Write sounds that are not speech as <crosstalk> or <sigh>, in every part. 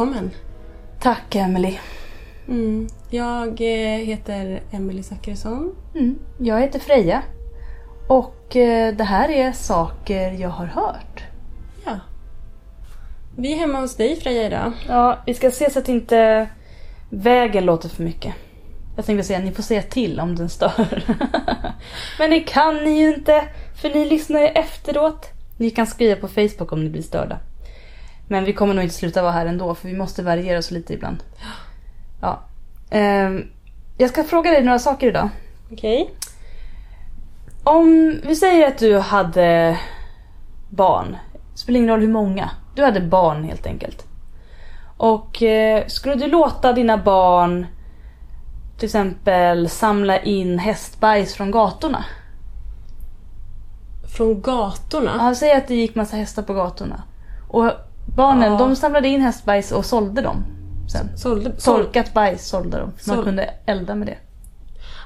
välkommen. Tack Emily. Mm. Jag eh, heter Emelie Zackrisson. Mm. Jag heter Freja. Och eh, det här är saker jag har hört. Ja. Vi är hemma hos dig Freja idag. Ja, vi ska se så att inte vägen låter för mycket. Jag tänkte säga, ni får säga till om den stör. <laughs> Men det kan ni ju inte, för ni lyssnar ju efteråt. Ni kan skriva på Facebook om ni blir störda. Men vi kommer nog inte sluta vara här ändå, för vi måste variera oss lite ibland. Ja. Ehm, jag ska fråga dig några saker idag. Okej. Om vi säger att du hade barn. Det spelar ingen roll hur många. Du hade barn helt enkelt. Och eh, skulle du låta dina barn till exempel samla in hästbajs från gatorna? Från gatorna. Ja, säg att det gick massa hästar på gatorna. Och barnen Ja. de samlade in hästbajs och sålde dem. Sen. Sålde, såld. Torkat bajs sålde de. Man Såld. kunde elda med det.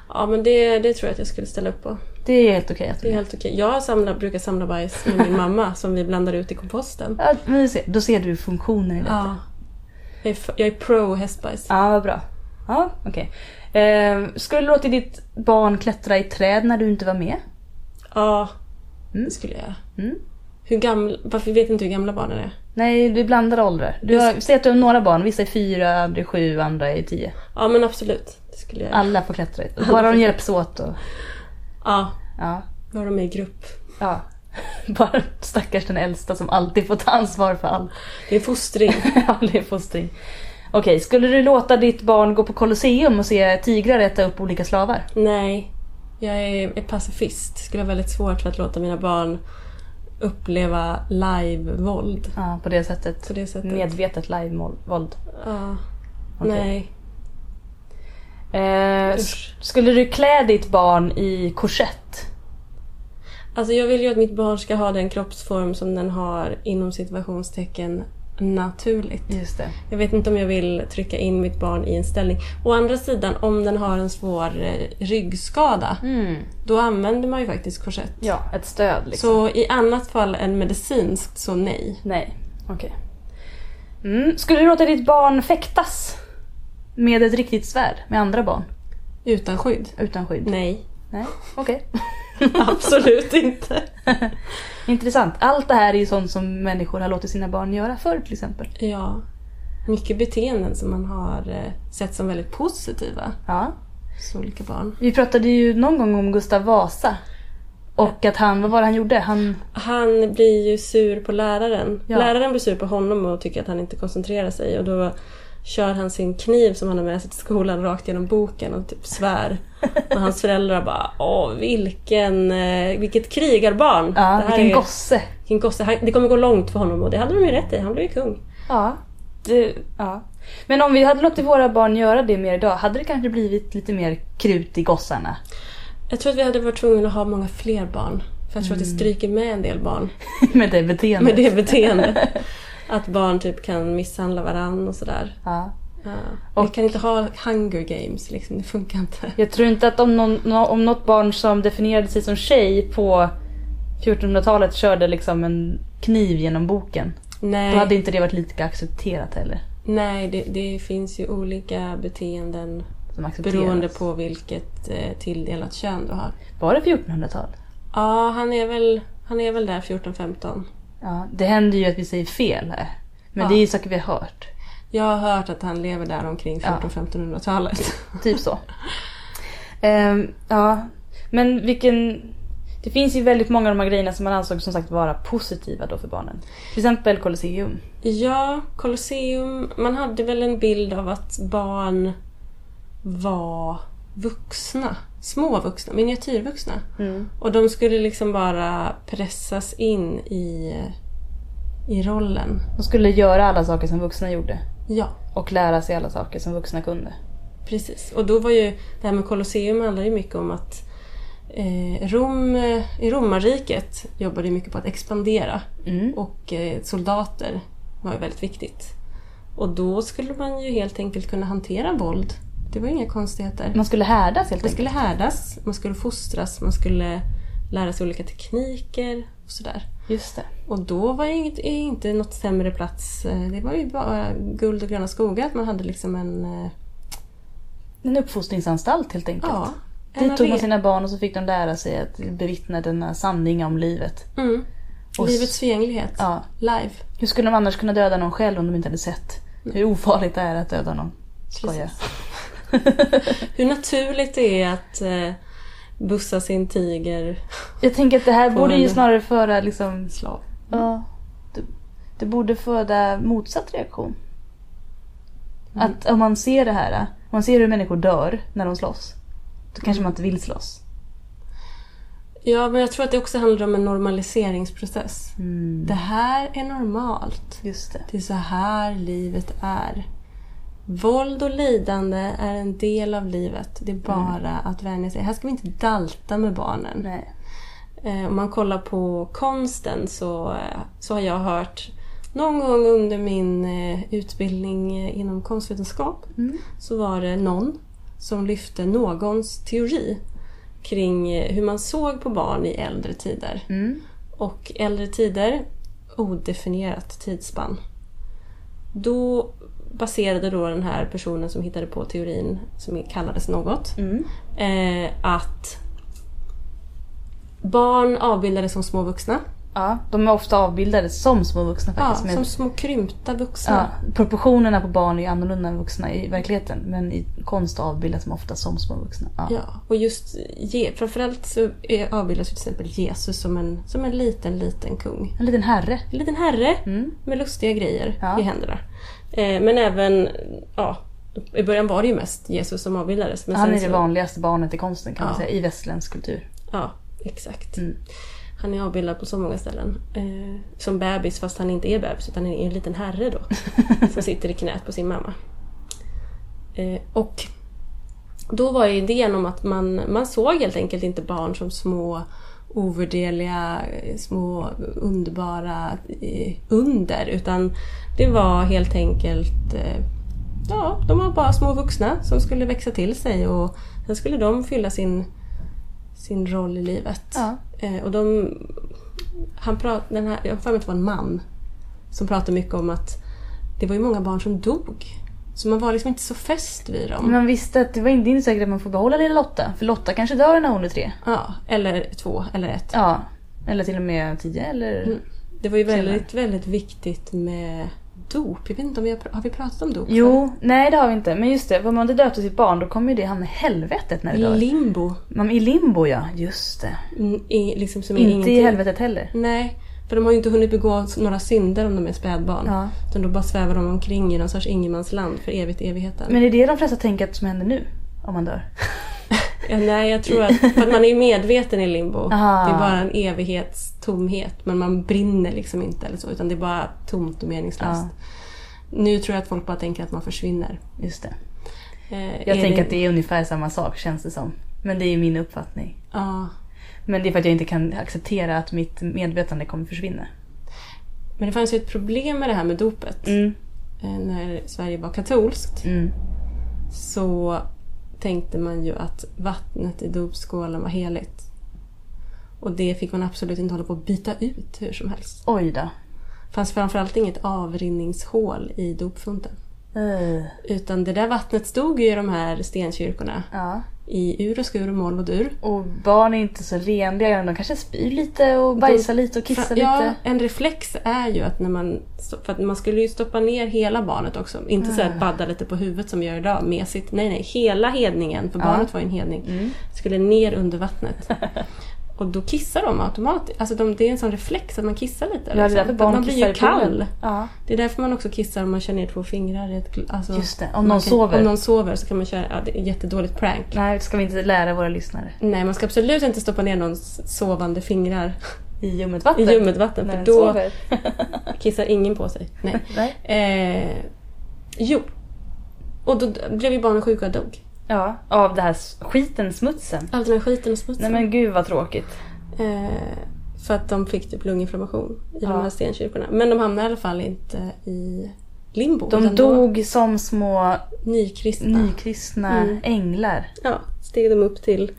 Ja men det, det tror jag att jag skulle ställa upp på. Det är helt okej att Det är helt okej. Jag samlar, brukar samla bajs med min <laughs> mamma som vi blandar ut i komposten. Ja, men du ser, då ser du funktionen i detta. Ja. Jag är, f- jag är pro hästbajs. Ja, bra. Ja, okej. Eh, skulle du låta ditt barn klättra i träd när du inte var med? Ja, Mm. det skulle jag. Mm. Hur gamla, varför vet inte hur gamla barnen är? Nej, det är blandade åldrar. Du har, säg att du har några barn. Vissa är fyra, andra är sju, andra är tio. Ja men absolut. Det. Alla får klättra. i- Bara de hjälps åt och... Ja, Ja. har de med i grupp. ja. <laughs> Bara stackars den äldsta som alltid får ta ansvar för allt. Det är fostring. <laughs> ja, det är fostring. Okej, skulle du låta ditt barn gå på Colosseum och se tigrar äta upp olika slavar? Nej, jag är, är pacifist. Skulle ha väldigt svårt för att låta mina barn uppleva live-våld. Ja, på det sättet. På det sättet. Medvetet live-våld. Ja. Okej. Nej. Eh, skulle du klä ditt barn i korsett? Alltså jag vill ju att mitt barn ska ha den kroppsform som den har inom situationstecken naturligt. Just det. Jag vet inte om jag vill trycka in mitt barn i en ställning. Å andra sidan, om den har en svår eh, ryggskada, Mm. då använder man ju faktiskt korsett. Ja, ett stöd liksom. Så i annat fall än medicinskt, så nej. Nej, okej. Mm. Skulle du låta ditt barn fäktas? Med ett riktigt svärd med andra barn? Utan skydd? Utan skydd? Nej. Nej, okej. <laughs> Absolut inte. <laughs> Intressant. Allt det här är ju sånt som människor har låtit sina barn göra förr till exempel. Ja. Mycket beteenden som man har eh, sett som väldigt positiva Ja. hos olika barn. Vi pratade ju någon gång om Gustav Vasa. Och att han, vad var det han gjorde? Han, Han blir ju sur på läraren. Ja. Läraren blir sur på honom och tycker att han inte koncentrerar sig och då kör han sin kniv som han har med sig till skolan rakt genom boken och typ svär. Och hans föräldrar bara Åh vilken, eh, vilket krigarbarn! ja, vilken är- gosse. vilken gosse. Han, det kommer gå långt för honom och det hade de ju rätt i. Han blev ju kung. Ja, det, ja. Men om vi hade låtit våra barn göra det mer idag, hade det kanske blivit lite mer krut i gossarna? Jag tror att vi hade varit tvungna att ha många fler barn. För jag tror att det stryker med en del barn. <laughs> med det beteendet. Med det beteendet. <laughs> Att barn typ kan misshandla varann och sådär. Ja. Ja. Och- Vi kan inte ha hunger games liksom, det funkar inte. Jag tror inte att om, någon, nå- om något barn som definierade sig som tjej på 1400-talet körde liksom en kniv genom boken. Nej, Då hade inte det varit lika accepterat heller. Nej det, det finns ju olika beteenden beroende på vilket eh, tilldelat kön du har. Var det 1400-tal? Ja, han är väl, han är väl där 14-15. Ja, det händer ju att vi säger fel här. Men Ja. det är ju saker vi har hört. Jag har hört att han lever där omkring Ja. 14-1500-talet. Typ så. Ehm, ja, men vilken... Det finns ju väldigt många av de här grejerna som man ansåg som sagt vara positiva då för barnen. Till exempel Colosseum. Ja, Colosseum. Man hade väl en bild av att barn var vuxna. Små vuxna, miniatyrvuxna. Och de skulle liksom bara pressas in i, i rollen. De skulle göra alla saker som vuxna gjorde. Ja, Och lära sig alla saker som vuxna kunde. precis. Och då var ju det här med Colosseum handlar ju mycket om att eh, Rom, eh, i romarriket jobbade mycket på att expandera. Mm. Och eh, soldater var ju väldigt viktigt. Och då skulle man ju helt enkelt kunna hantera våld. Det var inga konstigheter. Man skulle härdas helt Man enkelt. skulle härdas, man skulle fostras, man skulle lära sig olika tekniker och sådär. Just det. Och då var det inget, inte något sämre plats. eh, Det var ju bara guld och gröna skogar. Att man hade liksom en... eh, En uppfostringsanstalt helt enkelt. Ja, Dit tog man sina barn och så fick de lära sig att bevittna denna sanning om livet. Mm. Och Livets förgänglighet. Ja. Live. Hur skulle de annars kunna döda någon själv om de inte hade sett hur ofarligt det är att döda någon? Skojar. <laughs> Hur naturligt det är att eh, bussa sin tiger <laughs> Jag tänker att det här borde ju snarare föra liksom... slav. Ja. Det, det borde föda motsatt reaktion. Mm. Att om man ser det här, om man ser hur människor dör när de slåss. Då kanske man inte vill slåss. Ja, men jag tror att det också handlar om en normaliseringsprocess. Mm. Det här är normalt. Just det. Det är så här livet är. Våld och lidande är en del av livet. Det är bara att vänja sig. Här ska vi inte dalta med barnen. Nej. Eh, om man kollar på konsten så, så har jag hört någon gång under min eh, utbildning eh, inom konstvetenskap Mm. så var det någon som lyfte någons teori kring hur man såg på barn i äldre tider. Mm. Och äldre tider, odefinierat tidsspann. Då baserade då den här personen som hittade på teorin, som kallades något, Mm. eh, att barn avbildades som små vuxna. Ja, de är ofta avbildade som små vuxna Ja, faktiskt. men- som små krympta vuxna. ja, proportionerna på barn är annorlunda än vuxna i verkligheten. Men i konst avbildas de ofta som små vuxna. Ja. Ja, och just framförallt så avbildas ju till exempel Jesus som en, som en liten, liten kung. En liten herre. En liten herre Mm. med lustiga grejer Ja. i händerna. Eh, men även, ja, i början var det ju mest Jesus som avbildades. Men Han är det så- vanligaste barnet i konsten kan man Ja. säga, i västerländsk kultur. Ja, exakt. Mm. Han är avbildad på så många ställen. Eh, som bebis fast han inte är bebis utan är en liten herre då. <laughs> som sitter i knät på sin mamma. Eh, och då var ju idén om att man, man såg helt enkelt inte barn som små ovärderliga, eh, små underbara eh, under. Utan det var helt enkelt eh, Ja, de var bara små vuxna som skulle växa till sig och sen skulle de fylla sin, sin roll i livet. Ja. Och de, han prat, den här, jag har för mig att det var en man som pratade mycket om att det var ju många barn som dog. Så man var liksom inte så fäst vid dem. Men man visste att det var inte säkert att man får behålla lilla Lotta. För Lotta kanske dör när hon är tre. Ja, eller två, eller ett. Ja. Eller till och med tio eller... Mm. Det var ju Senare. väldigt, väldigt viktigt med dop. Jag vet inte om vi har, har vi pratat om dop? Jo, nej det har vi inte. Men just det, om man inte döpte sitt barn då kommer ju det hamna i helvetet när det dör. Limbo. Man I limbo ja, just det. Mm, i- liksom Inte i helvetet heller. Nej, för de har ju inte hunnit begå några synder om de är spädbarn. Ja. Utan då bara svävar de omkring i någon sorts ingenmansland för evigt evigheten. Men är det de flesta tänker att som händer nu? Om man dör? <laughs> Ja, nej, jag tror att, för att man är medveten i limbo. <laughs> Aha. Det är bara en evighetstomhet. Men man brinner liksom inte eller så. Utan det är bara tomt och meningslöst. Nu tror jag att folk bara tänker att man försvinner. Just det. Eh, Jag tänker att det är ungefär samma sak känns det som. Men det är min uppfattning. Ja. Men det är för att jag inte kan acceptera att mitt medvetande kommer försvinna. Men det fanns ju ett problem med det här med dopet. Mm. Eh, När Sverige var katolskt Mm. så tänkte man ju att vattnet i dopskålen var heligt. Och det fick man absolut inte hålla på att byta ut hur som helst. Oj då. Det fanns framförallt inget avrinningshål i dopfunten. Uh. Utan det där vattnet stod ju i de här stenkyrkorna. Ja. I ur och skur och moll och dur. Och barn är inte så renliga. De kanske spyr lite och bajsar lite och kissar ja, lite. en reflex är ju att när man... För att man skulle ju stoppa ner hela barnet också. Inte så Ah. att badda lite på huvudet som gör idag, mesigt. Nej, nej. Hela hedningen, för Ja. barnet var ju en hedning, Mm. skulle ner under vattnet. <laughs> Och då kissar de automatiskt. Alltså de, det är en sån reflex att man kissar lite. Ja, det är därför barn man blir ju i kall. Ja. Det är därför man också kissar om man kör ner två fingrar i ett alltså, Just det, om någon kan, sover. Om någon sover så kan man köra... Ja, det är ett jättedåligt prank. Nej, det ska vi inte lära våra lyssnare. Nej, man ska absolut inte stoppa ner någons sovande fingrar I ljummet i vatten. ljummet vatten. För då sover. <laughs> kissar ingen på sig. Nej. Nej. Eh, jo. Och då blev ju barnen sjuka och dog. Ja, av det här skiten, smutsen. All den här skiten och smutsen. Nej men gud vad tråkigt. eh, för att de fick typ lunginflammation i Ja. de här stenkyrkorna. Men de hamnade i alla fall inte i limbo. De utan dog som små Nykristna. nykristna Mm. änglar. Ja, steg de upp till,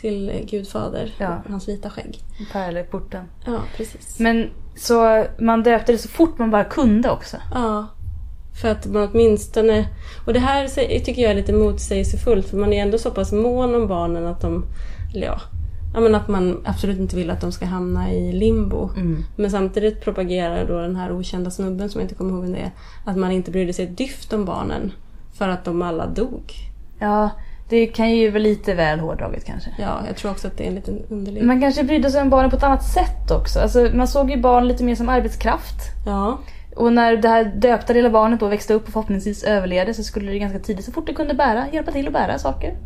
till Gudfader, Ja. hans vita skägg. Pärleporten. Ja, precis. Men så man döpte det så fort man bara kunde också. Ja. För att man åtminstone... Och det här tycker jag är lite motsägelsefullt för man är ändå så pass mån om barnen att de... Eller ja, ja men att man absolut inte vill att de ska hamna i limbo. Mm. Men samtidigt propagerar då den här okända snubben som jag inte kommer ihåg vem det är, att man inte brydde sig ett dyft om barnen. För att de alla dog. Ja, det kan ju vara lite väl hårdraget kanske. Ja, jag tror också att det är en liten underlig... Man kanske brydde sig om barnen på ett annat sätt också. Alltså, man såg ju barn lite mer som arbetskraft. Ja, Och när det här döpta lilla barnet då växte upp och förhoppningsvis överlevde så skulle det ganska tidigt, så fort det kunde bära, hjälpa till att bära saker.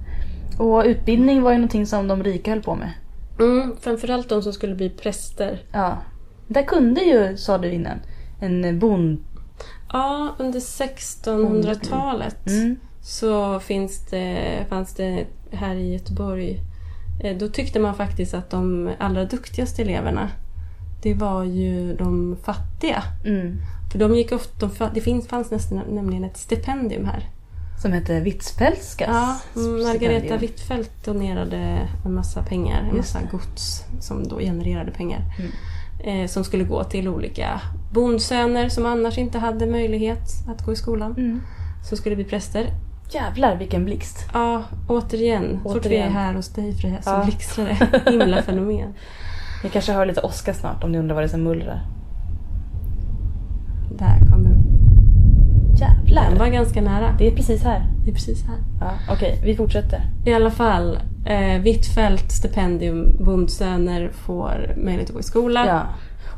Och utbildning var ju någonting som de rika höll på med. mm, framförallt de som skulle bli präster. Ja. Där kunde ju, sa du innan, en bond... Ja, under 1600-talet Mm. så finns det, fanns det här i Göteborg, eh, då tyckte man faktiskt att de allra duktigaste eleverna, det var ju de fattiga. Mm. För de gick ofta, de, det finns, fanns nästan nämligen ett stipendium här. Som hette Hvitfeldtskas Ja, Margareta. Hvitfeldt donerade en massa pengar, en massa gods som då genererade pengar. Mm. Eh, som skulle gå till olika bondsöner som annars inte hade möjlighet att gå i skolan. Mm. Som skulle bli präster. Jävlar vilken blixt. Ja, återigen. Så fort vi är Återigen. här hos dig Freja så Ja. blixtrar. Himla fenomen. <laughs> Ni kanske hör lite åska snart om ni undrar vad det är som mullrar. Där kommer Den Jävlar! var ganska nära. Det är precis här. Det är precis här. Ja, Okej, vi fortsätter. I alla fall, eh, Hvitfeldt stipendium, bondsöner får möjlighet att gå i skola. Ja.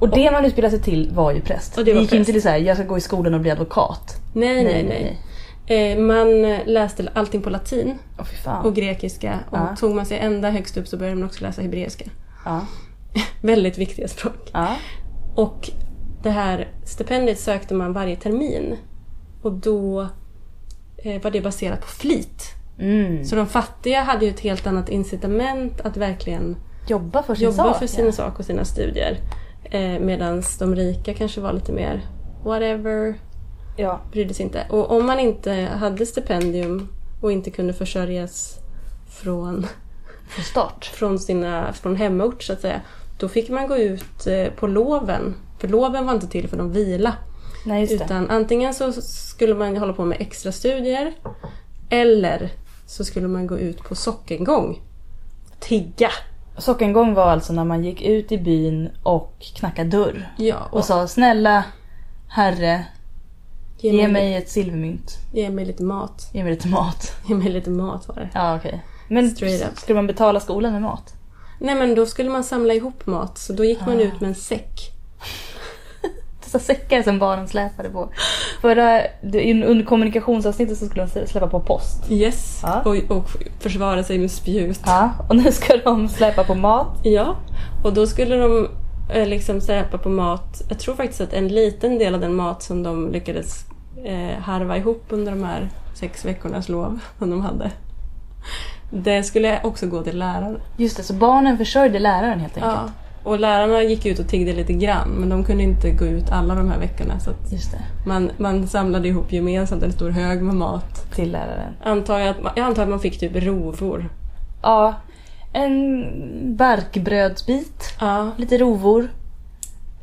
Och det man utbildade sig till var ju präst. Och det var gick präst. inte till så här, jag ska gå i skolan och bli advokat. Nej, nej, nej. Eh, man läste allting på latin fan. och grekiska. Och Ja. tog man sig ända högst upp så började man också läsa hebreiska. Ja. <laughs> Väldigt viktiga språk. Ja. Och det här stipendiet sökte man varje termin. Och då eh, var det baserat på flit. Mm. Så de fattiga hade ju ett helt annat incitament att verkligen Jobba för sin jobba sak. för sin ja. sak och sina studier. Eh, Medan de rika kanske var lite mer whatever, Ja. brydde sig inte. Och om man inte hade stipendium och inte kunde försörjas från, Från start. <laughs> från, sina, från hemort så att säga, då fick man gå ut eh, på loven. För loven var inte till för de vila. Nej. Utan antingen så skulle man hålla på med extra studier eller så skulle man gå ut på sockengång. Tigga! Sockengång var alltså när man gick ut i byn och knackade dörr. Ja, Och sa snälla herre, ge, ge mig, mig ett silvermynt. ge mig lite mat. Ge mig lite mat. Ge mig lite mat var det. Ja okej. Men Straight up. skulle man betala skolan med mat? Nej men då skulle man samla ihop mat så då gick man Ah. ut med en säck. <laughs> Dessa säckar som barnen släpade på. Förra, under kommunikationsavsnittet så skulle de släppa på post. Yes. Ja. Och, och försvara sig med spjut. Ja, och nu ska de släppa på mat. Ja. Och då skulle de eh, liksom släpa på mat. Jag tror faktiskt att en liten del av den mat som de lyckades eh, harva ihop under de här sex veckornas lov som de hade. Det skulle också gå till lärare. Just det, så barnen försörjde läraren helt enkelt. Ja. Och lärarna gick ut och tiggde lite grann men de kunde inte gå ut alla de här veckorna. Så man, man samlade ihop gemensamt en stor hög med mat. till läraren. Antar jag, att jag antar att man fick typ rovor. Ja, en barkbrödsbit, Ja. lite rovor.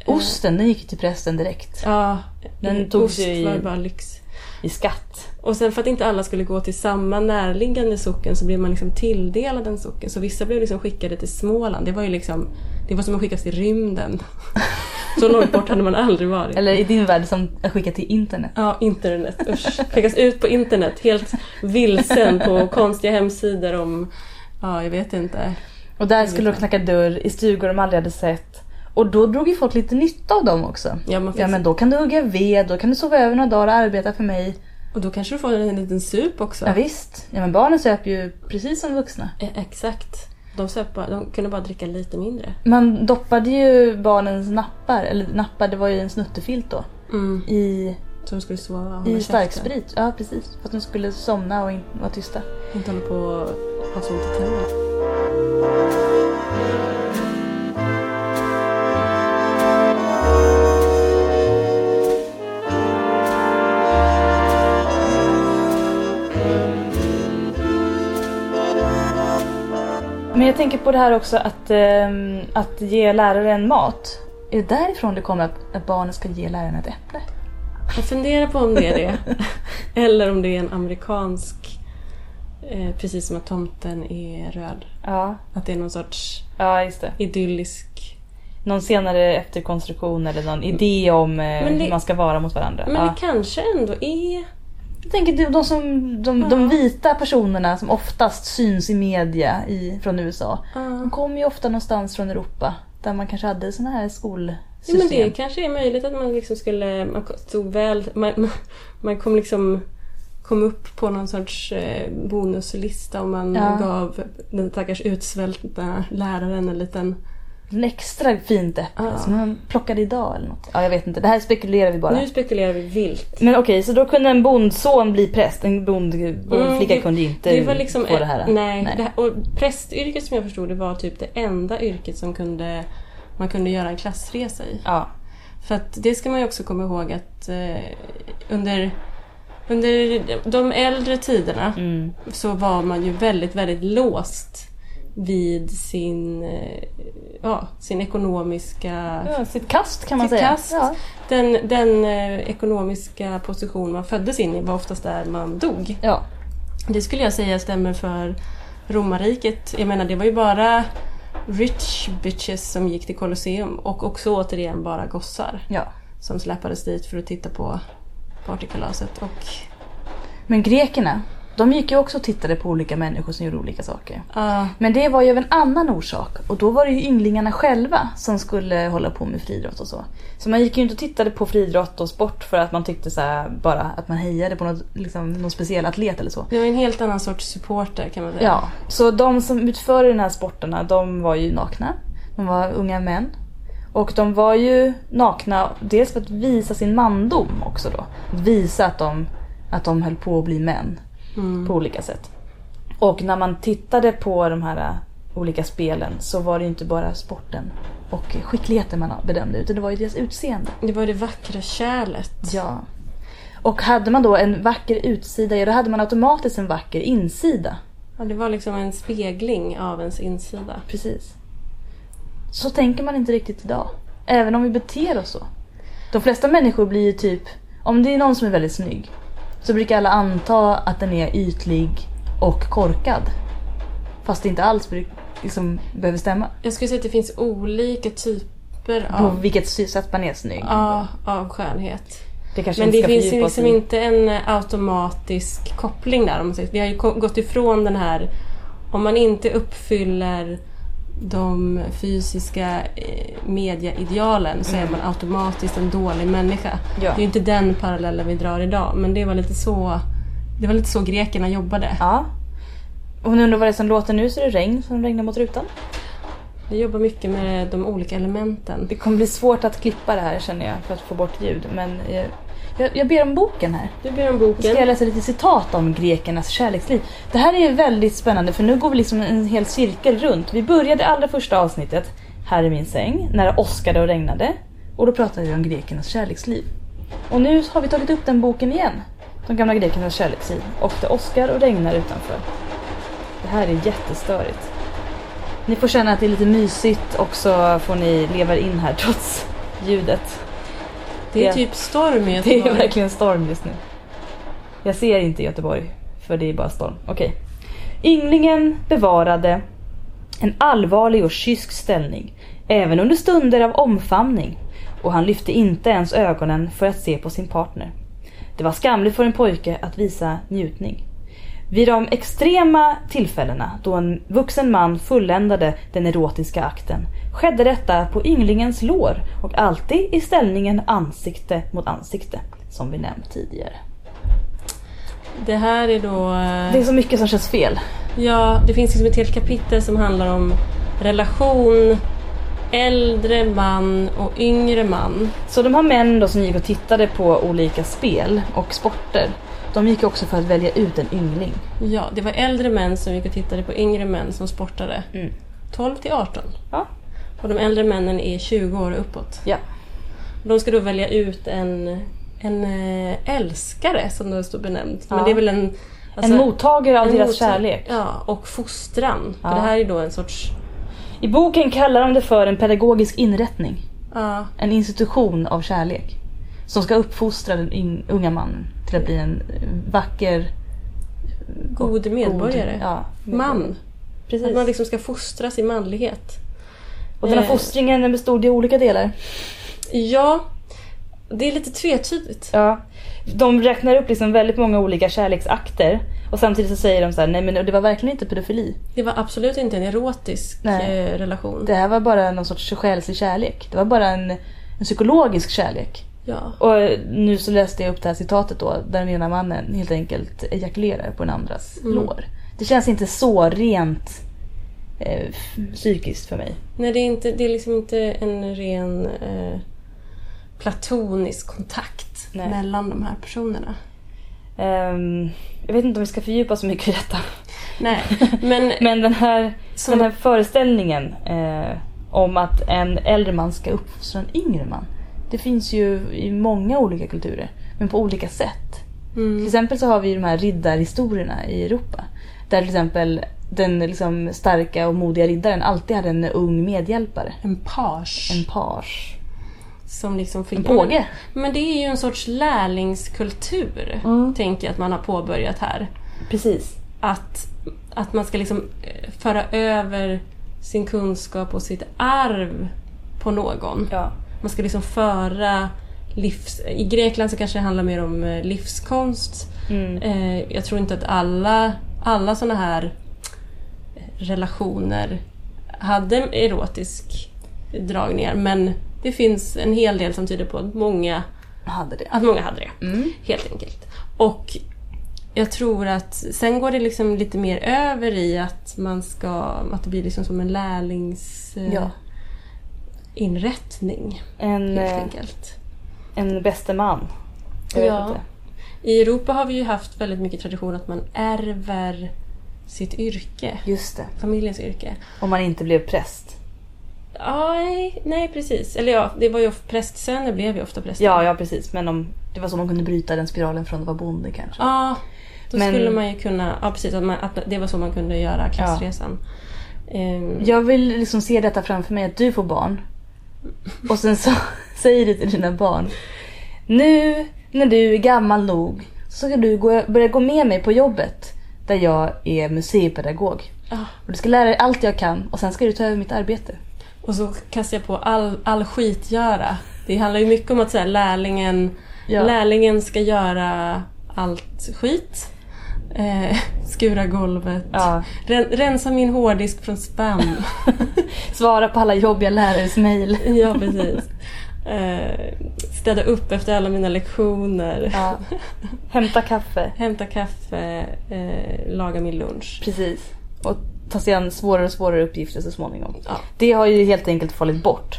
Osten, den gick till prästen direkt. ja Den togs ost ju i- var bara lyx. I skatt. Och sen för att inte alla skulle gå till samma närliggande socken så blev man liksom tilldelad en socken. Så vissa blev liksom skickade till Småland. Det var ju liksom, det var som att skickas till rymden. <laughs> Så långt bort hade man aldrig varit. Eller i din värld som att skicka till internet. Ja, internet. Usch. Skickas ut på internet helt vilsen på konstiga hemsidor om, ja jag vet inte. Och där skulle de knacka dörr i stugor de aldrig hade sett. Och då drog ju folk lite nytta av dem också. Ja, fick Ja men då kan du hugga ved, då kan du sova över några dagar och arbeta för mig. Och då kanske du får en liten sup också. Ja, visst. Ja men barnen söp ju precis som vuxna. Eh, Exakt. De, söp bara, de kunde bara dricka lite mindre. Man doppade ju barnens nappar, eller nappar det var ju en snuttefilt då, Mm. i, Så de skulle sova i starksprit. Ja precis. För att de skulle somna och vara tysta. Inte hålla på och ha så ont i tänderna. Men jag tänker på det här också att, ehm, att ge läraren mat. Är det därifrån det kommer att, barnen ska ge läraren ett äpple? Jag funderar på om det är det. <laughs> Eller om det är en amerikansk... Eh, precis som att tomten är röd. Ja, Att det är någon sorts ja just det. idyllisk... Någon senare efterkonstruktion eller någon idé om eh, det- hur man ska vara mot varandra. Men ja. det kanske ändå är... Jag tänker de, de, som, de, Ja. de vita personerna som oftast syns i media i, från USA. Ja. De kommer ju ofta någonstans från Europa. Där man kanske hade såna här Ja, skolsystem. men det kanske är möjligt att man liksom skulle... Man stod väl... Man, man, kom liksom... Kom upp på någon sorts eh, bonuslista om man Ja. gav den stackars utsvälta läraren en liten... Extra fint äpple Ja. som man plockade idag eller något. Ja, jag vet inte. Det här spekulerar vi bara. Nu spekulerar vi vilt. Men okej, så då kunde en bondson bli präst. En bond, bondflicka det- kunde inte Det var liksom... få det här. Nej. Det här, och prästyrket som jag förstod det var typ det enda yrket som kunde... Man kunde göra en klassresa i. Ja. För att det ska man ju också komma ihåg att eh, under, under de äldre tiderna Mm. så var man ju väldigt, väldigt låst vid sin, eh, ja, sin ekonomiska... ja. Sitt kast kan man säga. kast. Ja. Den, den eh, ekonomiska position man föddes in i var oftast där man dog. ja. Det skulle jag säga stämmer för romarriket. Jag menar det var ju bara rich bitches som gick till Colosseum och också återigen bara gossar ja. som släpades dit för att titta på partykalaset. Och, Men grekerna, de gick ju också och tittade på olika människor som gjorde olika saker. ja, Men det var ju av en annan orsak. Och då var det ju ynglingarna själva som skulle hålla på med friidrott och så. Så man gick ju inte och tittade på friidrott och sport för att man tyckte så bara att man hejade på något, liksom, någon speciell atlet eller så. det var en helt annan sorts supporter kan man säga. Ja, så de som utförde den här sporterna, de var ju nakna. De var unga män. Och de var ju nakna dels för att visa sin mandom också då. Att visa att de, att de höll på att bli män Mm. på olika sätt. Och när man tittade på de här äh, olika spelen så var det inte bara sporten och skickligheten man bedömde utan det var ju deras utseende. Det var det vackra kärlet. Ja. Och hade man då en vacker utsida, ja då hade man automatiskt en vacker insida. Ja, det var liksom en spegling av ens insida. Precis. Så tänker man inte riktigt idag. Även om vi beter oss så. De flesta människor blir ju typ, om det är någon som är väldigt snygg, så brukar alla anta att den är ytlig och korkad. Fast det inte alls liksom, behöver stämma. Jag skulle säga att det finns olika typer På av, vilket sätt man är snygg. ja, av skönhet. Det Men det finns ju liksom inte en automatisk koppling där. Om man säger. Vi har ju gått ifrån den här, om man inte uppfyller de fysiska eh, mediaidealen så är man automatiskt en dålig människa. Mm. Ja. Det är ju inte den parallellen vi drar idag men det var lite så, det var lite så grekerna jobbade. Ja. Nu undrar vad det är som låter nu så är det regn som regnar mot rutan. Vi jobbar mycket med de olika elementen. Det kommer bli svårt att klippa det här känner jag för att få bort ljud. Men eh, jag, jag ber om boken här. Du ber om Nu ska jag boken. läsa lite citat om grekernas kärleksliv. Det här är väldigt spännande för nu går vi liksom en hel cirkel runt. Vi började allra första avsnittet, Här är min säng, när det åskade och regnade. Och då pratade vi om grekernas kärleksliv. Och nu har vi tagit upp den boken igen. De gamla grekernas kärleksliv. Och det åskar och regnar utanför. Det här är jättestörigt. Ni får känna att det är lite mysigt och så får ni leva in här trots ljudet. Det är typ storm i <laughs> Det Göteborg. är verkligen storm just nu. Jag ser inte Göteborg, för det är bara storm. Okej. Ynglingen bevarade en allvarlig och kysk ställning, även under stunder av omfamning. Och han lyfte inte ens ögonen för att se på sin partner. Det var skamligt för en pojke att visa njutning. Vid de extrema tillfällena då en vuxen man fulländade den erotiska akten skedde detta på ynglingens lår och alltid i ställningen ansikte mot ansikte, som vi nämnt tidigare. Det här är då... eh, Det är så mycket som känns fel. Ja, det finns liksom ett helt kapitel som handlar om relation, äldre man och yngre man. Så de här män då som gick och tittade på olika spel och sporter, de gick också för att välja ut en yngling. Ja, det var äldre män som gick och tittade på yngre män som sportade. Mm. 12 till 18. Ja. Och de äldre männen är 20 år och uppåt. Ja. De ska då välja ut en, en eh, älskare som det står benämnt. Ja. Men det är väl en, Alltså, en mottagare av en deras mottag- kärlek. Ja, och fostran. Ja. För det här är då en sorts... I boken kallar de det för en pedagogisk inrättning. Ja, En institution av kärlek. Som ska uppfostra den unga mannen till att bli en vacker... god medborgare. God, ja, Man. Precis. Att man liksom ska fostras i manlighet. Och den här Eh. fostringen den bestod i olika delar. Ja, det är lite tvetydigt. Ja. De räknar upp liksom väldigt många olika kärleksakter. Och samtidigt så säger de så här, nej men det var verkligen inte pedofili. Det var absolut inte en erotisk Nej. eh, relation. Det här var bara någon sorts själslig kärlek. Det var bara en, en psykologisk kärlek. Ja. Och nu så läste jag upp det här citatet då, där den ena mannen helt enkelt ejakulerar på den andras Mm. lår. Det känns inte så rent eh, psykiskt för mig. Nej, det är, inte, det är liksom inte en ren eh, platonisk kontakt Nej. mellan de här personerna. Ehm, jag vet inte om vi ska fördjupa så mycket i detta. Nej, <laughs> men Men den här, Som- den här föreställningen eh, om att en äldre man ska uppfostra en yngre man. Det finns ju i många olika kulturer, men på olika sätt. Till mm, exempel så har vi de här riddarhistorierna i Europa. Där till exempel den liksom starka och modiga riddaren alltid hade en ung medhjälpare. en page. En page. som liksom fick, En påge. Men det är ju en sorts lärlingskultur, Mm. tänker jag att man har påbörjat här. Precis. Att, att man ska liksom eh, föra över sin kunskap och sitt arv på någon. Ja. Man ska liksom föra livs... I Grekland så kanske det handlar mer om eh, livskonst. Mm. Eh, Jag tror inte att alla, alla såna här relationer hade erotisk dragningar men det finns en hel del som tyder på att många, Hade det. att många hade det. Mm. Helt enkelt. Och jag tror att sen går det liksom lite mer över i att man ska, att det blir liksom som en lärlings... eh, Ja. Inrättning En, helt eh, enkelt. en bäste man. Ja. inte. I Europa har vi ju haft väldigt mycket tradition att man ärver sitt yrke, Just det. familjens yrke. Om man inte blev präst. Ja, nej, precis. Eller ja, det var ju prästsöner blev ju ofta präster. Ja, ja precis. Men om, det var så man kunde bryta den spiralen från att vara bonde kanske. Ja, då Men- skulle man ju kunna, ja precis, att, man, att det var så man kunde göra klassresan. Ehm, Jag vill liksom se detta framför mig att du får barn. Och sen så <laughs> säger du till dina barn. Nu när du är gammal nog så ska du gå, börja gå med mig på jobbet. Där jag är museipedagog. ja. Och du ska lära dig allt jag kan och sen ska du ta över mitt arbete. Och så kastar jag på all, all skitgöra. Det handlar ju mycket om att säga lärlingen, Ja. lärlingen ska göra allt skit. Eh, skura golvet. Ja. Ren, rensa min hårddisk från spam. <laughs> Svara på alla jobbiga lärares mejl. <laughs> ja, precis. Eh, städa upp efter alla mina lektioner. Ja. Hämta kaffe. <laughs> Hämta kaffe, eh, laga min lunch. Precis. Och ta sig an svårare och svårare uppgifter så småningom. Ja. Det har ju helt enkelt fallit bort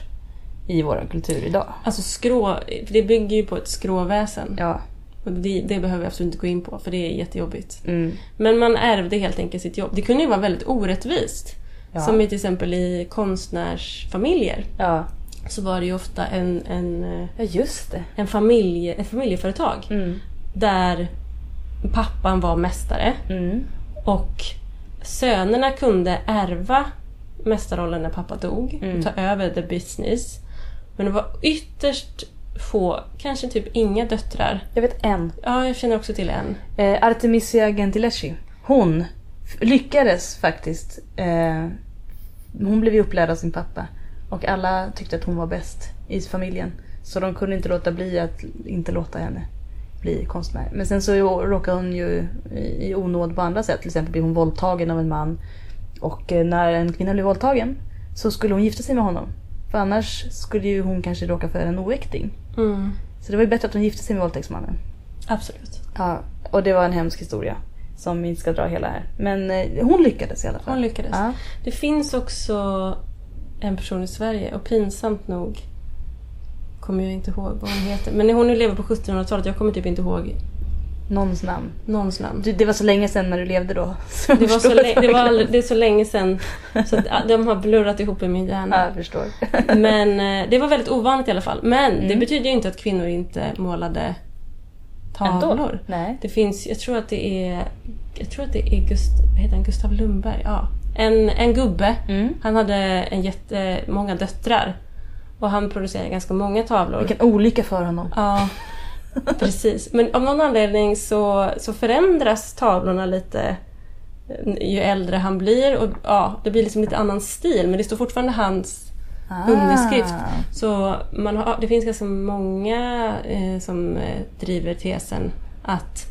i vår kultur idag. Alltså skrå, det bygger ju på ett skråväsen. Ja. Och det, det behöver vi absolut inte gå in på för det är jättejobbigt. Mm. Men man ärvde helt enkelt sitt jobb. Det kunde ju vara väldigt orättvist. Ja. Som till exempel i konstnärsfamiljer. Ja. Så var det ju ofta en, en, Ja, just det. en familj, ett familjeföretag. Mm. Där pappan var mästare. Mm. Och sönerna kunde ärva mästarrollen när pappa dog Mm. och ta över the business. Men det var ytterst få, kanske typ inga döttrar. Jag vet en. Ja, jag känner också till en. Eh, Artemisia Gentileschi. Hon lyckades faktiskt. Eh, hon blev ju upplärd av sin pappa. Och alla tyckte att hon var bäst i familjen. Så de kunde inte låta bli att inte låta henne bli konstnär. Men sen så råkade hon ju i i onåd på andra sätt. Till exempel blev hon våldtagen av en man. Och eh, när en kvinna blev våldtagen så skulle hon gifta sig med honom. För annars skulle ju hon kanske råka för en oäkting. Mm. Så det var ju bättre att hon gifte sig med våldtäktsmannen. Absolut. Ja, och det var en hemsk historia. Som vi inte ska dra hela här. Men eh, hon lyckades i alla fall. Hon lyckades. Ja. Det finns också en person i Sverige och pinsamt nog kommer jag inte ihåg vad hon heter. Men hon lever på 1700-talet. Jag kommer typ inte ihåg Någons namn. någons namn. Du, det var så länge sedan när du levde då. Det var, så länge, det, var aldrig, det är så länge sedan så de har blurrat ihop i min hjärna. jag förstår. <laughs> Men eh, det var väldigt ovanligt i alla fall. Men det Mm. betyder ju inte att kvinnor inte målade tavlor. Nej. Det finns, jag tror att det är, jag tror att det är Gust, heter han, Gustav Lundberg. Ja. En, en gubbe. Mm. Han hade en jättemånga döttrar. Och han producerade ganska många tavlor. Vilken olycka för honom. Ja, <laughs> <laughs> precis. Men av någon anledning så, så förändras tavlorna lite eh, ju äldre han blir. Och ja, Det blir liksom lite annan stil men det står fortfarande hans Ah. underskrift. Så man har, det finns ganska många eh, som eh, driver tesen att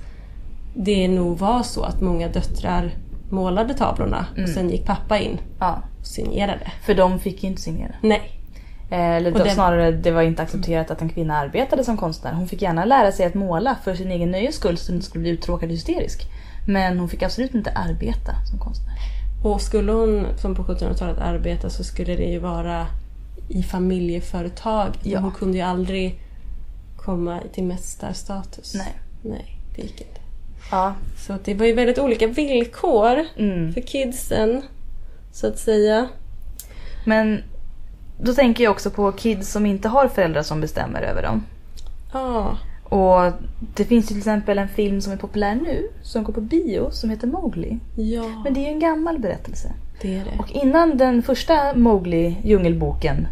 det nog var så att många döttrar målade tavlorna och sen gick pappa in Ja, och signerade. för de fick ju inte signera. Nej. Eh, Eller Och då, det- snarare, det var inte accepterat att en kvinna arbetade som konstnär. Hon fick gärna lära sig att måla för sin egen nöjes skull så hon inte skulle bli uttråkad och hysterisk. Men hon fick absolut inte arbeta som konstnär. Och skulle hon, som på 1700-talet, arbeta så skulle det ju vara i familjeföretag. Ja. Hon kunde ju aldrig komma till mästarstatus. Nej. Nej, det gick inte. Ja. Så det var ju väldigt olika villkor Mm. för kidsen, så att säga. Men då tänker jag också på kids som inte har föräldrar som bestämmer över dem. Ja, Och det finns till exempel en film som är populär nu, som går på bio, som heter Mowgli. ja Men det är ju en gammal berättelse. det är det. Och innan den första Mowgli, Djungelboken,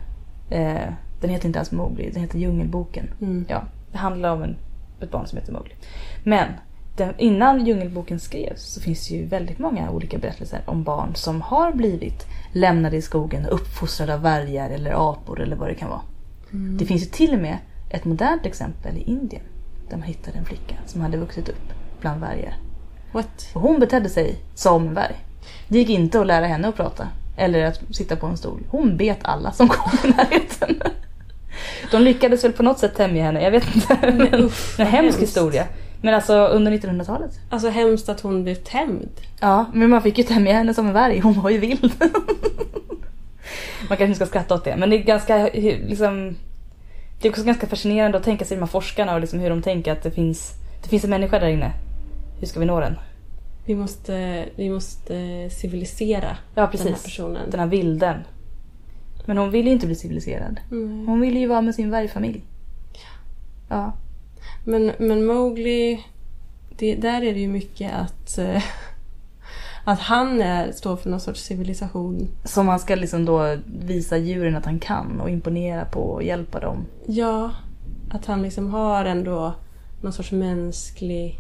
eh, den heter inte alls Mowgli, den heter Djungelboken. Mm. Ja, det handlar om en, ett barn som heter Mowgli. Men den, innan Djungelboken skrevs så finns det ju väldigt många olika berättelser om barn som har blivit lämnade i skogen och uppfostrade av vargar eller apor eller vad det kan vara. Mm. Det finns ju till och med ett modernt exempel i Indien där man hittade en flicka som hade vuxit upp bland vargar. What? Och hon betedde sig som en varg. Det gick inte att lära henne att prata. Eller att sitta på en stol. Hon bet alla som kom i närheten. De lyckades väl på något sätt tämja henne. Jag vet inte. Men, <laughs> usch, en hemsk historia. Men alltså under 1900-talet. Alltså hemskt att hon blev tämjd. Ja, men man fick ju tämja henne som en varg. Hon var ju vild. Man kanske inte ska skratta åt det. Men det är ganska liksom... Det är också ganska fascinerande att tänka sig de här forskarna och liksom hur de tänker att det finns, det finns en människa där inne. Hur ska vi nå den? Vi måste, vi måste civilisera Ja, den här precis. personen. Den här vilden. Men hon vill ju inte bli civiliserad. Mm. Hon vill ju vara med sin vargfamilj. Ja. Men, men Mowgli, det, där är det ju mycket att, eh, <laughs> att han är, står för någon sorts civilisation. Som man ska liksom då visa djuren att han kan och imponera på och hjälpa dem. Ja, att han liksom har ändå någon sorts mänsklig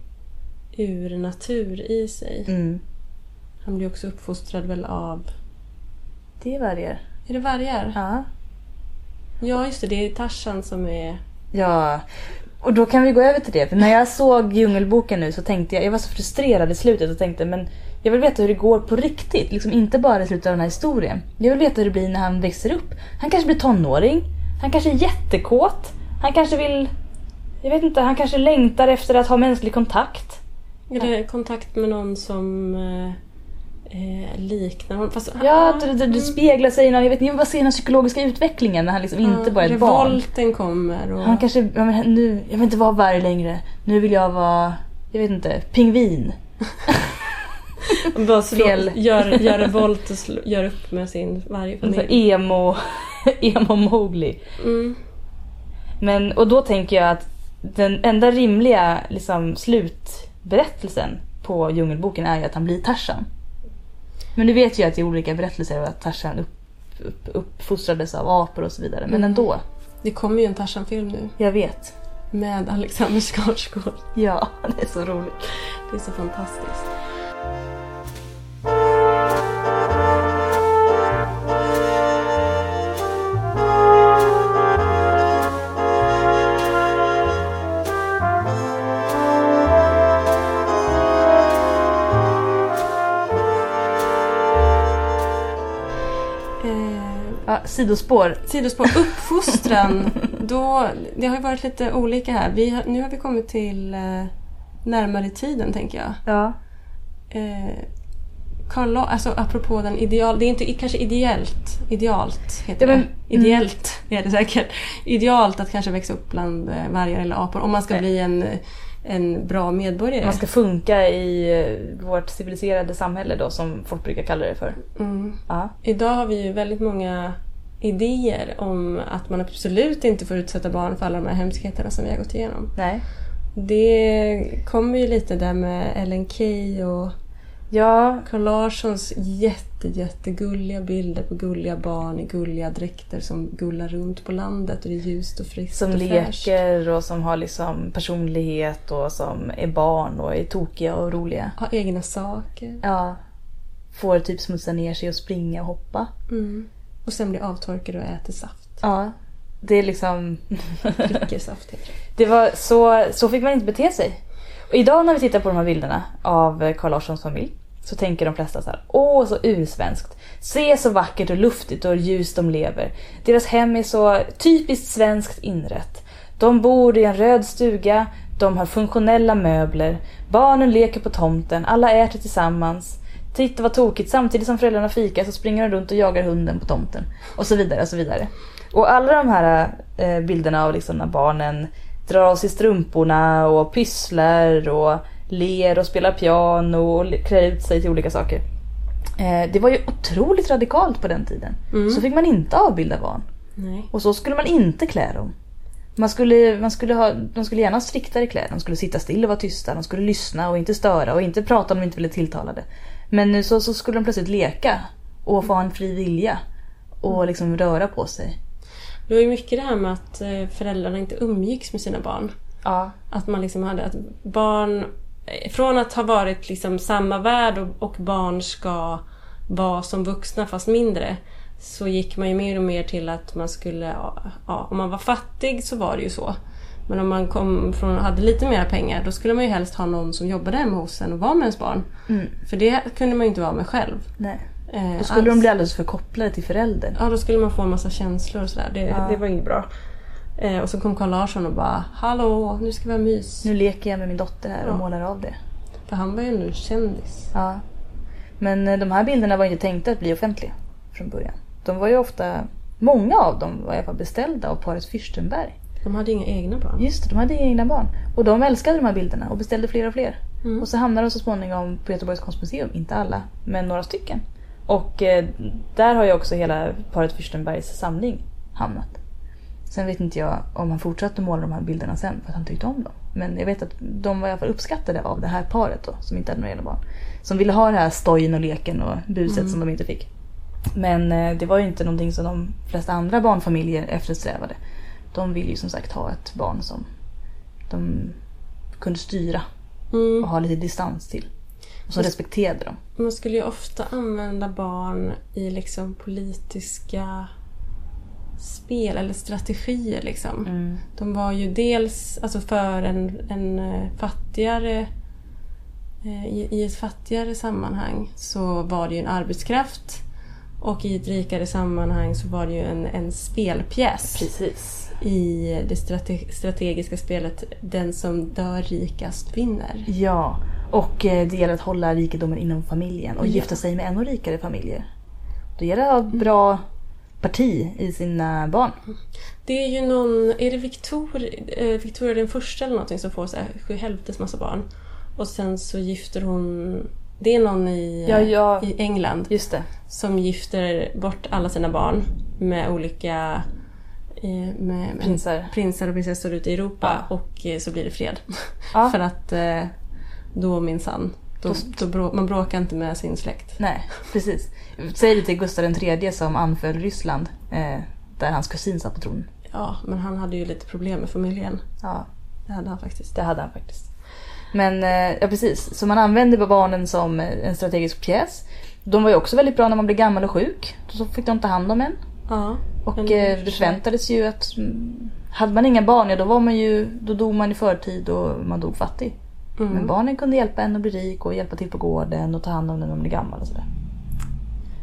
urnatur i sig. Mm. Han blir också uppfostrad väl av... Det är vargar. Är det vargar? Ja. Ja, just det. Det är Tarzan som är... Ja. Och då kan vi gå över till det. För när jag såg Djungelboken nu så tänkte jag, jag var så frustrerad i slutet och tänkte men jag vill veta hur det går på riktigt. Liksom inte bara i slutet av den här historien. Jag vill veta hur det blir när han växer upp. Han kanske blir tonåring. Han kanske är jättekåt. Han kanske vill... Jag vet inte, han kanske längtar efter att ha mänsklig kontakt. Eller kontakt med någon som eh, eh, liknar. Fast, Ja, det, det, det speglar sig i någon, jag vet inte, vad ser den psykologiska utvecklingen när han liksom inte bara är ett barn. Revolten kommer och... Han kanske, ja, men nu, jag vill inte vara varg längre. Nu vill jag vara, jag vet inte, pingvin. <laughs> bara slå, fel. gör, gör revolt och slå, gör upp med sin Alltså vargfamilj. emo, <laughs> emo Mowgli. Mm. Men, och då tänker jag att den enda rimliga liksom, slutberättelsen på Djungelboken är ju att han blir Tarzan. Men du vet ju att det är olika berättelser och att Tarzan upp, upp, uppfostrades av apor och så vidare. Men Mm. ändå, Det kommer ju en Tarzan-film nu jag vet. med Alexander Skarsgård. Ja, <laughs> det är så roligt. Det är så fantastiskt. Ja, sidospår. Sidospår. Uppfostran. <laughs> Då, det har ju varit lite olika här. Vi har, nu har vi kommit till eh, närmare tiden, tänker jag. Ja. Eh, Karl La- alltså apropå den ideal... Det är inte kanske ideellt. Idealt heter Ja, men- det. Ideellt <laughs> är det säkert. Idealt att kanske växa upp bland eh, vargar eller apor om man ska Nej. bli en, en bra medborgare. Man ska funka i eh, vårt civiliserade samhälle då som folk brukar kalla det för. mm. Ja. Idag har vi ju väldigt många idéer om att man absolut inte får utsätta barn för alla de här hemskheterna som vi har gått igenom. Nej. Det kommer ju lite där med Ellen Key och Ja, Carl Larssons jätte, jättegulliga bilder på gulliga barn i gulliga dräkter som gullar runt på landet och det är ljust och friskt som och leker och som har liksom personlighet och som är barn och är tokiga och roliga. Har egna saker. Ja. Får typ smutsa ner sig och springa och hoppa. Mm. Och sen blir avtorkade och äter saft. Ja. Det är liksom... <laughs> Dricker saft heter det. Det var så, så fick man inte bete sig. Och idag när vi tittar på de här bilderna av Carl Larssons familj så tänker de flesta så här, åh så ursvenskt. Se så vackert och luftigt och ljust de lever. Deras hem är så typiskt svenskt inrett. De bor i en röd stuga, de har funktionella möbler, barnen leker på tomten, alla äter tillsammans. Titta vad tokigt, samtidigt som föräldrarna fikar så springer de runt och jagar hunden på tomten. Och så vidare och så vidare. Och alla de här eh, bilderna av liksom när barnen drar av sig strumporna och pysslar och ler och spelar piano och klär ut sig till olika saker. Eh, det var ju otroligt radikalt på den tiden. Så fick man inte avbilda barn. Nej. Och så skulle man inte klä dem. Man skulle, man skulle ha, de skulle gärna ha striktare kläder. De skulle sitta still och vara tysta. De skulle lyssna och inte störa och inte prata om de inte ville tilltala det. Men nu så, så skulle de plötsligt leka och få ha en fri vilja. Och liksom röra på sig. Det var ju mycket det här med att eh, föräldrarna inte umgicks med sina barn. Ja. Att man liksom hade att barn... eh, Från att ha varit liksom samma värld och, och barn ska vara som vuxna fast mindre. Så gick man ju mer och mer till att man skulle... Ja, om man var fattig så var det ju så. Men om man kom från, hade lite mer pengar då skulle man ju helst ha någon som jobbade hemma hos en och var med ens barn. Mm. För det kunde man ju inte vara med själv. Nej. Eh, Då skulle de alls. bli alldeles för kopplade till föräldern. Ja, då skulle man få en massa känslor och sådär. Det, Ja. det var inget bra. Eh, och så kom Carl Larsson och bara Hallå, nu ska vi ha mys. Nu leker jag med min dotter här och Ja. målar av det. För han var ju ändå en kändis. Ja. Men eh, de här bilderna var inte tänkta att bli offentliga från början. De var ju ofta, många av dem var i alla fall beställda av paret Fürstenberg. De hade inga egna barn. Just det, de hade inga egna barn. Och de älskade de här bilderna och beställde fler och fler. Mm. Och så hamnade de så småningom på Göteborgs konstmuseum, inte alla, men några stycken. Och eh, där har ju också hela paret Fürstenbergs samling hamnat. Sen vet inte jag om han fortsatte måla de här bilderna sen för att han tyckte om dem. Men jag vet att de var i alla fall uppskattade av det här paret då, som inte hade några egna barn. Som ville ha det här stojen och leken och buset som de inte fick. Men eh, det var ju inte någonting som de flesta andra barnfamiljer eftersträvade. De ville ju som sagt ha ett barn som de kunde styra Mm. och ha lite distans till. Och som respekterade dem. Man skulle ju ofta använda barn i liksom politiska spel eller strategier. Liksom. Mm. De var ju dels alltså för en, en eh, fattigare eh, i, I ett fattigare sammanhang så var det ju en arbetskraft och i ett rikare sammanhang så var det ju en, en spelpjäs. Precis. I det strate, strategiska spelet Den som dör rikast vinner. Ja, och eh, det gäller att hålla rikedomen inom familjen och Ja. gifta sig med ännu rikare familjer. Då gäller det att ha ett bra parti i sina barn. Det är ju någon, är det Victoria, eh, Victoria den första eller någonting som får så här sju helvetes massa barn. Och sen så gifter hon, det är någon i, Ja, ja. i England Just det. som gifter bort alla sina barn med olika eh, med, med Prinsar. prinsar och prinsessor ute i Europa Ja. och eh, så blir det fred. Ja. <laughs> För att eh, då minsann, då, Då- brå, man bråkar inte med sin släkt. Nej, precis. Säg det till Gustav III som anföll Ryssland. Eh, där hans kusin satt på tronen. Ja, men han hade ju lite problem med familjen. Ja, Det hade han faktiskt. det hade han faktiskt. Men eh, ja, precis. Så man använde barnen som eh, en strategisk pjäs. De var ju också väldigt bra när man blev gammal och sjuk. Så fick de ta hand om en. Ja. Och eh, det förväntades ju att mm, hade man inga barn, ja då var man ju, då dog man i förtid och man dog fattig. Mm. Men barnen kunde hjälpa en att bli rik och hjälpa till på gården och ta hand om den när man blir gammal och sådär.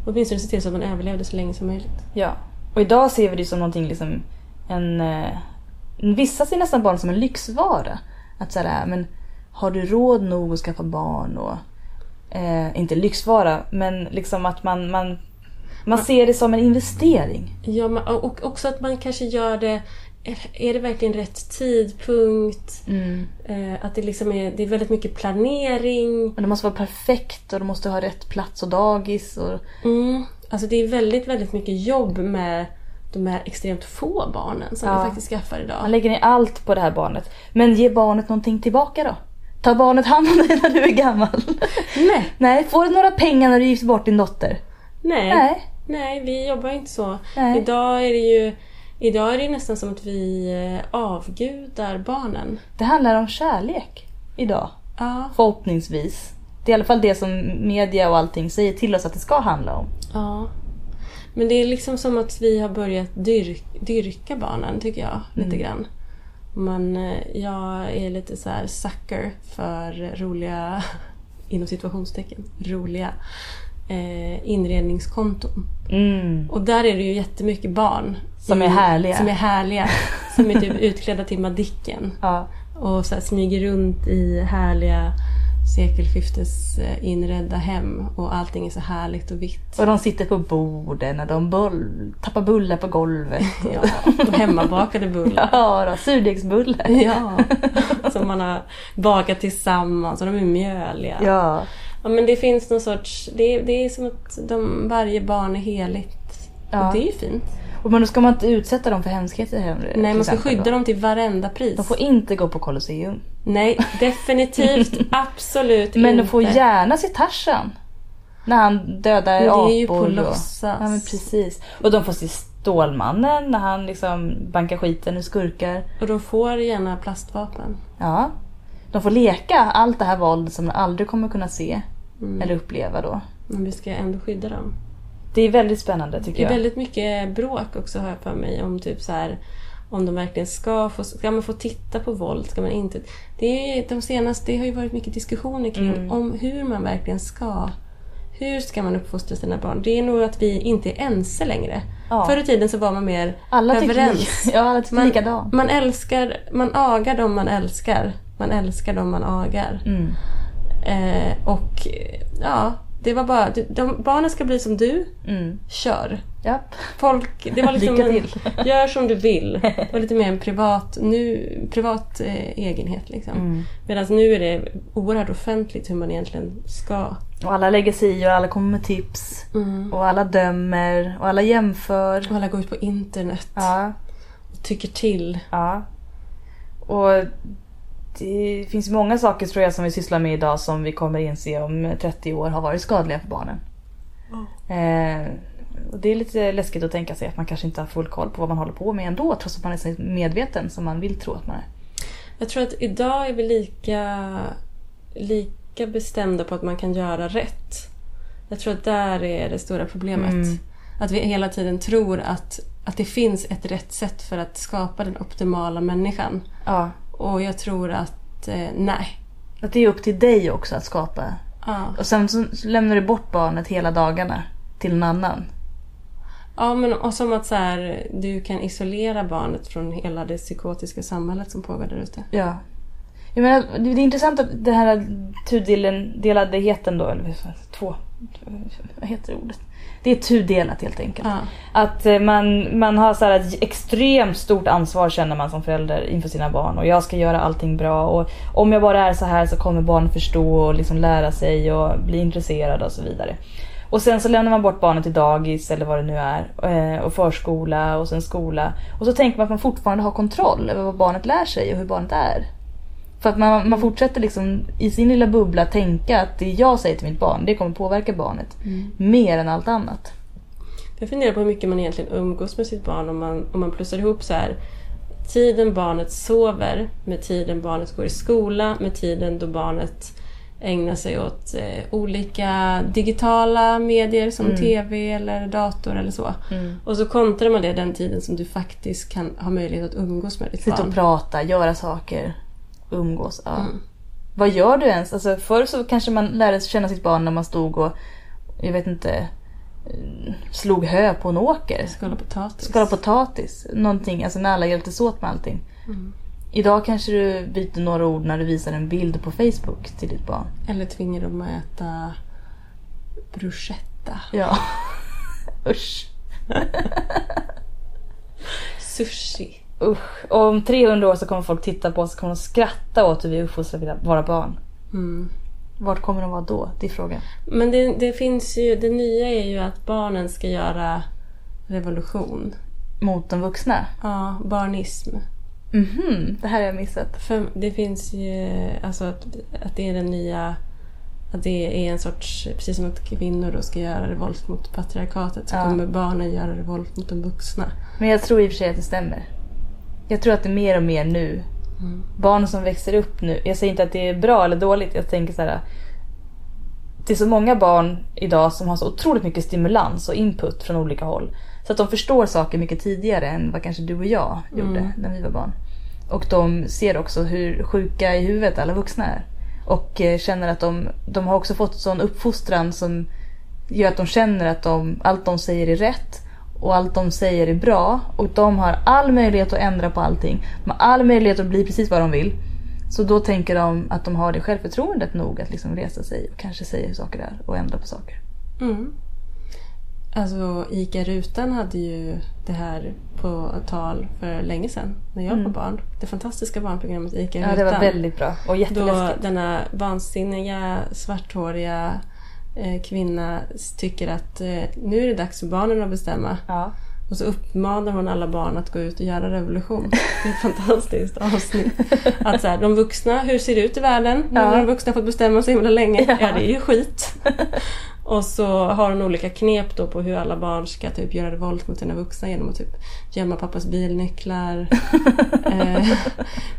Åtminstone se till så att man överlevde så länge som möjligt. Ja. Och idag ser vi det som någonting liksom, en, eh, vissa ser nästan barn som en lyxvara. Att såhär, men har du råd nog att skaffa barn och, eh, inte lyxvara, men liksom att man, man, man ser det som en investering. Ja, men- och också att man kanske gör det... Är det verkligen rätt tidpunkt? Mm. Eh, att det liksom är, det är väldigt mycket planering. Men det måste vara perfekt och du måste ha rätt plats och dagis och Mm. Alltså det är väldigt, väldigt mycket jobb med de här extremt få barnen som Ja. vi faktiskt skaffar idag. Man lägger ner allt på det här barnet. Men ge barnet någonting tillbaka då. Ta barnet hand om dig när du är gammal. <laughs> Nej, Nej, får du några pengar när du gifter bort din dotter? nej, Nej. nej, vi jobbar inte så. Nej. Idag är det ju Idag är det nästan som att vi eh, avgudar barnen. Det handlar om kärlek idag. Ja, Förhoppningsvis. Det är i alla fall det som media och allting säger till oss att det ska handla om. ja. Men det är liksom som att vi har börjat dyrk, dyrka barnen, tycker jag. Lite Mm. grann. Man, eh, jag är lite så här sucker för roliga, <laughs> inom situationstecken, roliga eh, inredningskonton. Mm. Och där är det ju jättemycket barn. Som är härliga. Som är härliga. Som är typ <laughs> utklädda till Madicken. Ja. Och så här smyger runt i härliga sekelskiftes eh, inredda hem. Och allting är så härligt och vitt. Och de sitter på borden och de bull, tappar bullar på golvet. <laughs> Ja, och hemmabakade bullar. <laughs> Ja, då, surdegsbullar. Ja, som man har bakat tillsammans och de är mjöliga. Ja. Ja, men det finns någon sorts... Det är, det är som att de, varje barn är heligt. Ja. Och det är ju fint. Och men då ska man inte utsätta dem för hemskheter heller. Nej, man ska skydda då. dem till varenda pris. De får inte gå på Colosseum. Nej, definitivt <laughs> absolut Men inte. de får gärna se Tarzan. När han dödar Men apor. det är ju på och- låtsas. Ja men precis. Och de får se Stålmannen när han liksom bankar skiten ur skurkar. Och de får gärna plastvapen. Ja. De får leka allt det här våld som de aldrig kommer kunna se. Mm. Eller uppleva då. Men vi ska ändå skydda dem. Det är väldigt spännande Det tycker är jag. väldigt mycket bråk också har jag för mig om typ så här om de verkligen ska få, ska man få titta på våld, ska man inte? Det, är, de senaste, det har ju varit mycket diskussioner kring Mm. om hur man verkligen ska. Hur ska man uppfostra sina barn? Det är nog att vi inte är ense längre. Ja. Förr i tiden så var man mer Alla överens. ja, alla tycker Man, likadant. man älskar, man agar dem man älskar. Man älskar dem man agar. Mm. Eh, och ja, det var bara, de, de, barnen ska bli som du, Mm. kör. Japp. Folk, det var <laughs> liksom Lycka en, till. <laughs> gör som du vill. Det var lite mer en privat, nu, privat eh, egenhet liksom. Mm. Medan nu är det oerhört offentligt hur man egentligen ska. Och alla lägger sig i och alla kommer med tips. Och alla dömer och alla jämför. Och alla går ut på internet Ja. och tycker till. Ja. Och det finns många saker tror jag som vi sysslar med idag som vi kommer inse om 30 år har varit skadliga för barnen. Eh, och det är lite läskigt att tänka sig att man kanske inte har full koll på vad man håller på med ändå trots att man är så medveten som man vill tro att man är. Jag tror att idag är vi lika, lika bestämda på att man kan göra rätt. Jag tror att där är det stora problemet. Mm. Att vi hela tiden tror att, att det finns ett rätt sätt för att skapa den optimala människan. Ja. Och jag tror att eh, nej. Att det är upp till dig också att skapa. Ja. Och sen så lämnar du bort barnet hela dagarna till en annan. ja, men och som att så här, du kan isolera barnet från hela det psykotiska samhället som pågår där ute. Ja. Jag menar, det är intressant att det här tudelen, deladigheten då, eller två, vad heter ordet? Det är tudelat helt enkelt. Ja. Att eh, man, man har så här ett extremt stort ansvar känner man som förälder inför sina barn och jag ska göra allting bra och om jag bara är så här så kommer barnen förstå och liksom lära sig och bli intresserade och så vidare. Och sen så lämnar man bort barnet till dagis eller vad det nu är eh, och förskola och sen skola. Och så tänker man att man fortfarande har kontroll över vad barnet lär sig och hur barnet är. För att man, man fortsätter liksom i sin lilla bubbla tänka att det jag säger till mitt barn, det kommer påverka barnet. Mer än allt annat. Jag funderar på hur mycket man egentligen umgås med sitt barn om man, om man plussar ihop så här tiden barnet sover med tiden barnet går i skola med tiden då barnet ägnar sig åt eh, olika digitala medier som TV eller dator eller så. Och så kontrar man det den tiden som du faktiskt kan ha möjlighet att umgås med ditt Sitta barn. och prata, göra saker, umgås. Ja. Mm. Vad gör du ens? Alltså, förr så kanske man lärde känna sitt barn när man stod och, jag vet inte, slog hö på en åker. Skala potatis. Skala potatis. Någonting, alltså när alla hjälptes åt med allting. Mm. Idag kanske du byter några ord när du visar en bild på Facebook till ditt barn. Eller tvingar dem att äta bruschetta. Ja. <laughs> Usch. Sushi. Usch. Och om 300 år så kommer folk titta på oss och kommer att skratta åt hur vi uppfostrar våra barn. Mm. Vart kommer de vara då? Det är frågan. Men det, det finns ju, det nya är ju att barnen ska göra revolution mot de vuxna. Ja, barnism. Mhm, det här har jag missat. För det finns ju alltså att, att det är den nya att det är en sorts, precis som att kvinnor då ska göra revolt mot patriarkatet så Ja. kommer barnen göra revolt mot de vuxna. Men jag tror i och för sig att det stämmer. Jag tror att det är mer och mer nu. Mm. Barn som växer upp nu. Jag säger inte att det är bra eller dåligt. Jag tänker så här. Det är så många barn idag som har så otroligt mycket stimulans och input från olika håll. Så att de förstår saker mycket tidigare än vad kanske du och jag gjorde Mm. när vi var barn. Och de ser också hur sjuka i huvudet alla vuxna är. Och eh, känner att de, de har också fått sån uppfostran som gör att de känner att de, allt de säger är rätt och allt de säger är bra. Och de har all möjlighet att ändra på allting. De har all möjlighet att bli precis vad de vill. Så då tänker de att de har det självförtroendet nog att liksom resa sig och kanske säga saker är och ändra på saker. Mm. Alltså ICA Rutan hade ju det här på tal för länge sedan när jag var Mm. barn. Det fantastiska barnprogrammet ICA Ja, Rutan. det var väldigt bra och Då jätteläskigt. denna vansinniga svarthåriga kvinna tycker att eh, nu är det dags för barnen att bestämma. Ja. Och så uppmanar hon alla barn att gå ut och göra revolution. Det är ett fantastiskt <laughs> avsnitt. Att så här, de vuxna, hur ser det ut i världen? Nu Ja. har de vuxna fått bestämma så himla länge. Ja, det är ju skit. <laughs> Och så har hon olika knep då på hur alla barn ska typ göra revolt mot sina vuxna genom att typ gömma pappas bilnycklar, <laughs> eh,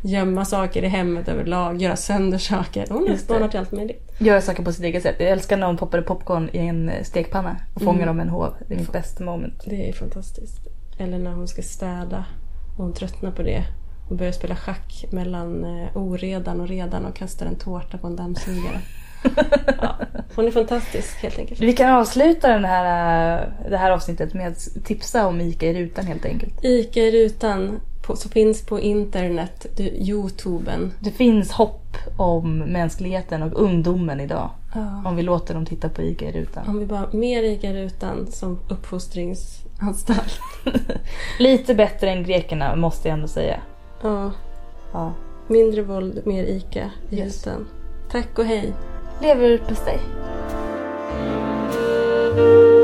gömma saker i hemmet överlag, göra sönder saker. Hon utmanar till allt möjligt. Göra saker på sitt eget sätt. Jag älskar när hon poppade popcorn i en eh, stekpanna och fångar Mm. dem med en hov. Det är mitt bästa moment. Det är fantastiskt. Eller när hon ska städa och hon tröttnar på det och börjar spela schack mellan eh, oredan och redan och kastar en tårta på en dammsugare. Ja, hon är fantastisk helt enkelt. Vi kan avsluta den här, eh, det här avsnittet med att tipsa om Ica i rutan helt enkelt. Ica i rutan på, som finns på internet, det- Youtuben. Det finns hopp om mänskligheten och ungdomen idag. Ja. Om vi låter dem titta på Ica i rutan. Om vi bara mer Ica i rutan som uppfostringsanstalt. <laughs> Lite bättre än grekerna måste jag ändå säga. Ja, Ja. mindre våld, mer Ica i Yes. rutan. Tack och hej! Leverpastej. thank